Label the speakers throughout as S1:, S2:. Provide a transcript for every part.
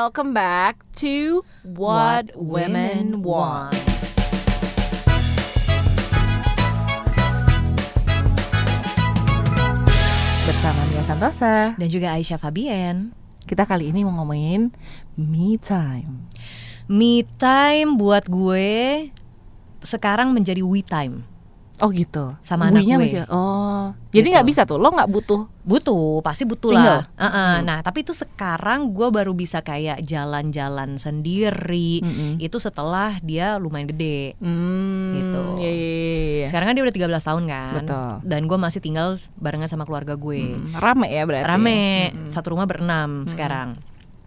S1: welcome back to What, Women Want. Bersama Mia Santosa,
S2: dan juga Aisyah Fabien.
S1: kita kali ini mau ngomongin me time.
S2: Me time buat gue sekarang menjadi we time.
S1: Oh gitu.
S2: Sama anak
S1: We-nya
S2: gue.
S1: masih- Oh, jadi
S2: Gitu.
S1: nggak bisa tuh. Lo nggak butuh.
S2: Butuh, pasti butuh
S1: Single?
S2: lah. Uh-uh. Nah, tapi itu sekarang gue baru bisa kayak jalan-jalan sendiri.
S1: Mm-mm.
S2: Itu setelah dia lumayan gede.
S1: Hmm,
S2: Gitu.
S1: Iya, iya, iya, iya.
S2: Sekarang kan dia udah 13 tahun kan.
S1: Betul.
S2: Dan gue masih tinggal barengan sama keluarga gue.
S1: Hmm, Rame ya berarti.
S2: Rame,
S1: Mm-mm.
S2: satu rumah berenam sekarang.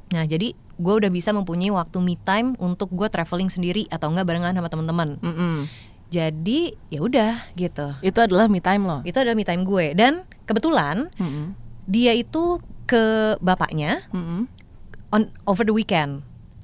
S2: Nah, jadi gue udah bisa mempunyai waktu me time untuk gue traveling sendiri atau enggak barengan sama teman-teman.
S1: Mm-mm.
S2: Jadi ya udah gitu.
S1: Itu adalah me time lo.
S2: Itu adalah me time gue dan kebetulan
S1: Mm-mm.
S2: dia itu ke bapaknya
S1: Mm-mm.
S2: on over the weekend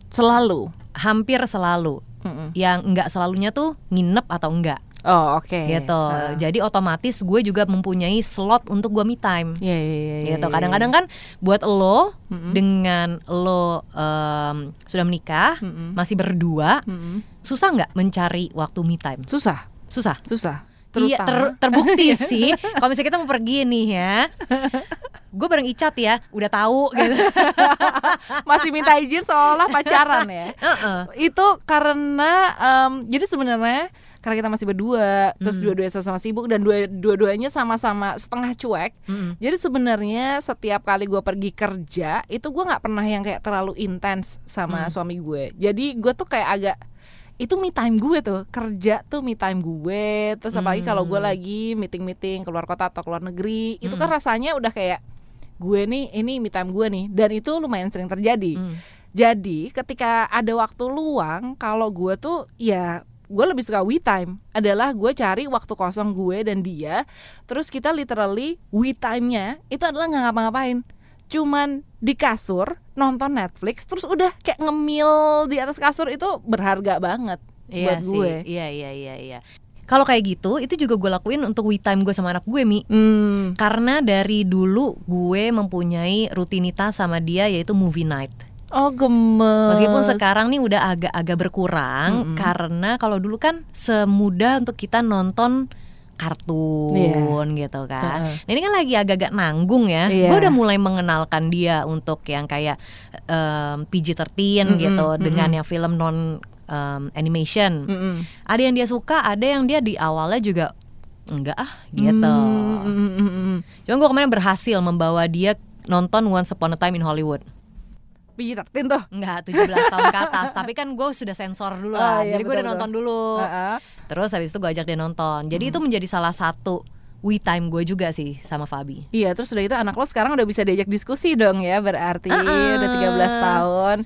S1: Selalu.
S2: hampir selalu.
S1: Mm-mm.
S2: Yang enggak selalunya tuh nginep atau enggak
S1: Oh oke.
S2: gitu.
S1: Ah.
S2: Jadi otomatis gue juga mempunyai slot untuk gue me time.
S1: Iya iya iya. iya,
S2: gitu.
S1: iya.
S2: Kadang-kadang kan buat lo
S1: Mm-mm.
S2: dengan lo em, sudah menikah
S1: Mm-mm.
S2: masih berdua
S1: Mm-mm.
S2: susah nggak mencari waktu me time?
S1: Susah,
S2: Susah.
S1: susah.
S2: Iya ter- terbukti sih. Kalau misalnya kita mau pergi nih ya, gue bareng Icat ya, udah tahu gitu.
S1: masih minta izin seolah pacaran ya.
S2: Heeh.
S1: Itu karena em, jadi sebenarnya karena kita masih berdua, terus
S2: Hmm.
S1: dua-duanya sama-sama sibuk dan dua dua-duanya sama-sama setengah cuek.
S2: Mm-mm.
S1: Jadi sebenarnya setiap kali gue pergi kerja itu gue nggak pernah yang kayak terlalu intens sama
S2: Hmm.
S1: suami gue. Jadi gue tuh kayak agak itu me time gue tuh kerja tuh me time gue. Terus apalagi kalau gue
S2: Hmm.
S1: lagi meeting-meeting keluar kota atau keluar negeri, itu kan
S2: Hmm.
S1: rasanya udah kayak gue nih ini me time gue nih dan itu lumayan sering terjadi.
S2: Mm.
S1: Jadi ketika ada waktu luang, kalau gue tuh ya gue lebih suka we time adalah gue cari waktu kosong gue dan dia, terus kita literally we time-nya itu adalah nggak ngapa-ngapain, cuman di kasur nonton Netflix, terus udah kayak ngemil di atas kasur itu berharga banget buat
S2: Iya sih.
S1: gue.
S2: Iya iya iya iya. Kalau kayak gitu, itu juga gue lakuin untuk we time gue sama anak gue mi.
S1: Hmm.
S2: Karena dari dulu gue mempunyai rutinitas sama dia yaitu movie night.
S1: Oh gemes.
S2: Meskipun sekarang nih udah agak-agak berkurang
S1: Mm-mm.
S2: karena kalau dulu kan semudah untuk kita nonton kartun gitu kan. Nah, ini kan lagi agak-agak nanggung ya.
S1: Iya.
S2: Gue udah mulai mengenalkan dia untuk yang kayak em, PG-13
S1: Mm-mm,
S2: gitu
S1: mm-mm.
S2: dengan yang film non em, animation.
S1: Mm-mm.
S2: Ada yang dia suka, ada yang dia di awalnya juga enggak ah gitu.
S1: Mm, mm, mm, mm, mm.
S2: Cuman gue kemarin berhasil membawa dia nonton Once Upon a Time in Hollywood.
S1: Pijitin tuh.
S2: Enggak, 17 tahun ke atas Tapi kan gue sudah sensor dulu
S1: Oh,
S2: lah
S1: iya,
S2: Jadi gue udah nonton dulu
S1: Heeh.
S2: Terus habis itu gue ajak dia nonton Jadi
S1: Hmm.
S2: itu menjadi salah satu We time gue juga sih sama Fabi
S1: Iya, terus udah itu anak lo sekarang udah bisa diajak diskusi dong ya, berarti
S2: Uh-uh.
S1: udah 13 tahun.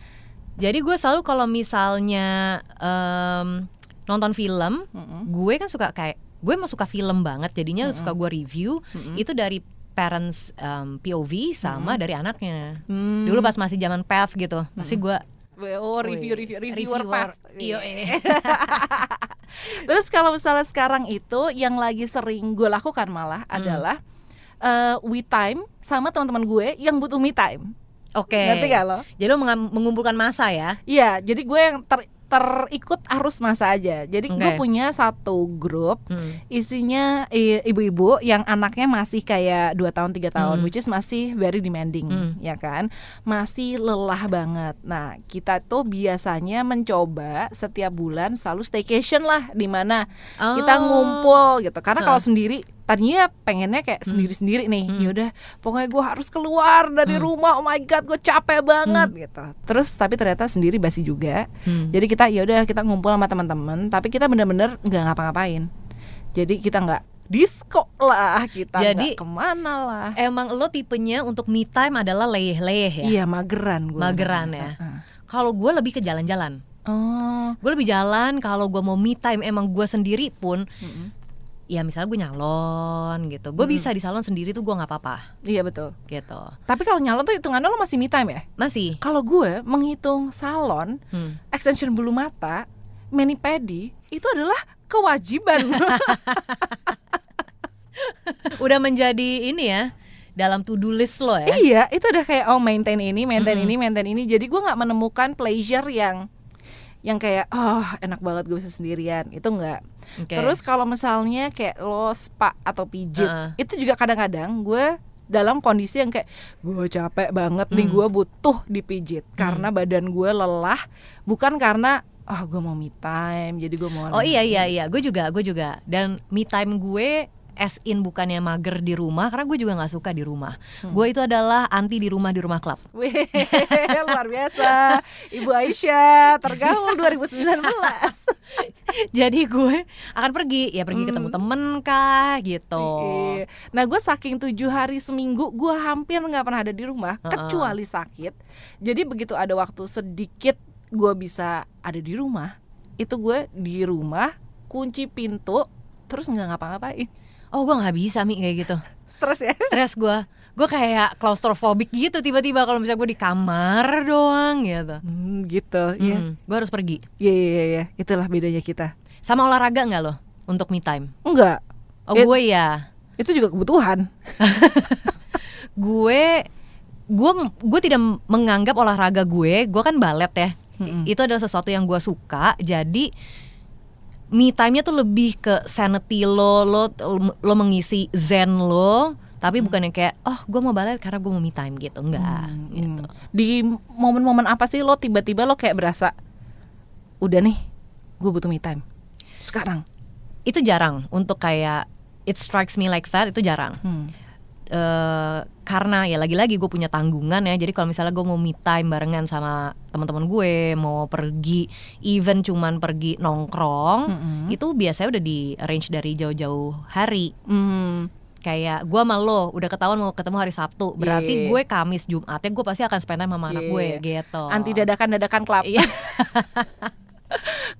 S2: Jadi gue selalu kalau misalnya em, nonton film
S1: Mm-mm.
S2: Gue kan suka kayak Gue emang suka film banget Jadinya suka gue review
S1: Mm-mm.
S2: Itu dari parents em, POV sama dari anaknya
S1: Hmm.
S2: Dulu pas masih zaman path gitu Pasti gue
S1: Oh, review review reviewer,
S2: reviewer.
S1: path.
S2: Iya, iya.
S1: Terus kalau misalnya sekarang itu yang lagi sering gue lakukan malah
S2: Hmm.
S1: adalah eh, we time sama teman-teman gue yang butuh me time.
S2: Oke
S1: Ngerti gak lo?
S2: Jadi lo mengumpulkan masa ya
S1: Iya, jadi gue yang ter terikut arus masa aja. Jadi gue
S2: Oke.
S1: punya satu grup
S2: Hmm.
S1: isinya ibu-ibu yang anaknya masih kayak 2 tahun 3 tahun
S2: Hmm.
S1: which is masih very demanding
S2: Hmm.
S1: ya kan masih lelah banget nah kita tuh biasanya mencoba setiap bulan selalu staycation lah di mana kita
S2: Oh.
S1: ngumpul gitu karena kalau
S2: Hah.
S1: sendiri tadinya pengennya kayak sendiri-sendiri nih
S2: Hmm.
S1: yaudah pokoknya gue harus keluar dari
S2: Hmm.
S1: rumah oh my god gue capek banget gitu terus tapi ternyata sendiri basi juga
S2: Hmm.
S1: jadi kita ya udah kita ngumpul sama teman-teman, tapi kita bener-bener nggak ngapa-ngapain. Jadi kita nggak disco lah, kita
S2: Jadi-
S1: ke mana lah.
S2: Emang lo tipenya untuk me time adalah leyeh-leyeh ya?
S1: Iya mageran gue.
S2: Mageran ya? Kalau gue lebih ke jalan-jalan
S1: Oh.
S2: Gue lebih jalan kalau gue mau me time emang gue sendiri pun
S1: Mm-mm.
S2: Ya misalnya gue nyalon gitu Gue
S1: Hmm.
S2: bisa di salon sendiri tuh gue nggak apa-apa
S1: Iya betul.
S2: gitu
S1: Tapi kalau nyalon tuh hitungannya lo masih me time ya?
S2: Masih
S1: Kalau gue menghitung salon,
S2: Hmm.
S1: extension bulu mata, mani pedi itu adalah kewajiban.
S2: Udah menjadi ini ya dalam to do list lo ya.
S1: Iya, itu udah kayak oh maintain ini, maintain
S2: Mm-mm.
S1: ini, maintain ini. Jadi gue nggak menemukan pleasure yang yang kayak oh enak banget gue bisa sendirian. Itu enggak.
S2: Oke.
S1: Terus kalau misalnya kayak lo spa atau pijit,
S2: Heeh.
S1: itu juga kadang-kadang gue dalam kondisi yang kayak gue capek banget nih
S2: Hmm.
S1: gue butuh dipijit karena badan gue lelah bukan karena ah gue mau me time jadi gue mau
S2: Oh iya iya iya, gue juga gue juga. Dan me time gue as in bukannya mager di rumah karena gue juga nggak suka di rumah.
S1: Hmm.
S2: Gue itu adalah anti di rumah di rumah club.
S1: Wih, luar biasa Ibu Aisyah tergaul 2019
S2: Jadi gue akan pergi ya pergi ketemu
S1: Hmm.
S2: temen kah gitu.
S1: Iya. Nah gue saking tujuh hari seminggu gue hampir nggak pernah ada di rumah
S2: Heeh.
S1: kecuali sakit. Jadi begitu ada waktu sedikit gue bisa ada di rumah, itu gue di rumah kunci pintu terus nggak ngapa-ngapain.
S2: Oh gue nggak bisa mi kayak gitu.
S1: Stres ya?
S2: Stres gue. Gue kayak claustrophobic gitu tiba-tiba kalau misalnya gue di kamar doang gitu.
S1: Hmm, gitu. Iya.
S2: Hmm, gue harus pergi.
S1: Iya iya iya, iya. Itulah bedanya kita.
S2: Sama olahraga nggak lo untuk me time?
S1: Enggak.
S2: Oh
S1: Eh,
S2: gue ya.
S1: Itu juga kebutuhan.
S2: gue gue gue tidak menganggap olahraga gue gue kan balet ya
S1: Mm-mm.
S2: itu adalah sesuatu yang gue suka jadi me time-nya tuh lebih ke sanity lo lo lo mengisi zen lo tapi bukan yang kayak oh gue mau balet karena gue mau me time gitu enggak
S1: Hmm,
S2: gitu
S1: hmm. Di momen-momen apa sih lo tiba-tiba lo kayak berasa udah nih, gue butuh me time. Sekarang.
S2: itu jarang untuk kayak it strikes me like that itu jarang
S1: Hmm.
S2: Eh karena ya lagi-lagi gue punya tanggungan ya jadi kalau misalnya gue mau me time barengan sama teman-teman gue mau pergi even cuman pergi nongkrong
S1: Mm-mm.
S2: itu biasanya udah di arrange dari jauh-jauh hari
S1: Hmm.
S2: kayak gue sama lo udah ketahuan mau ketemu hari Sabtu berarti
S1: Iya.
S2: gue Kamis Jumat ya gue pasti akan spend time sama anak
S1: Iya.
S2: gue gitu
S1: Anti dadakan-dadakan club.
S2: Iya.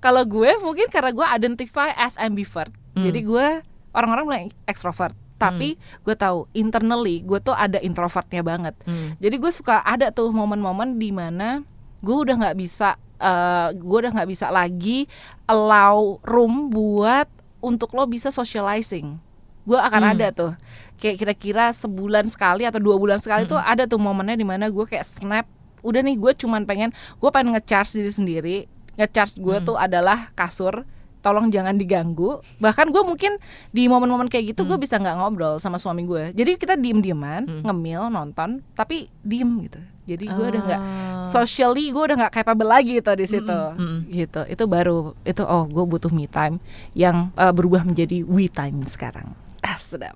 S1: Kalau gue mungkin karena gue identify as ambivert.
S2: Hmm.
S1: Jadi gue orang-orang bilang extrovert, tapi gue tahu internally gue tuh ada introvertnya banget.
S2: Hmm.
S1: Jadi gue suka ada tuh momen-momen di mana gue udah nggak bisa, eh, gue udah nggak bisa lagi allow room buat untuk lo bisa socializing. Gue akan
S2: Hmm.
S1: ada tuh, kayak kira-kira sebulan sekali atau dua bulan sekali tuh ada tuh momennya di mana gue kayak snap. Udah nih gue cuman pengen, gue pengen ngecharge diri sendiri. Ngecharge gue
S2: Hmm.
S1: tuh adalah kasur. Tolong jangan diganggu. Bahkan gue mungkin di momen-momen kayak gitu gue bisa nggak ngobrol sama suami gue. Jadi kita diem-dieman,
S2: Hmm.
S1: ngemil, nonton, tapi diem gitu. Jadi gue udah nggak
S2: Ah.
S1: socially gue udah nggak capable lagi tuh di situ.
S2: Mm-mm, mm-mm.
S1: Gitu. Itu baru itu oh gue butuh me time yang uh, berubah menjadi we time sekarang. Ah, sedap.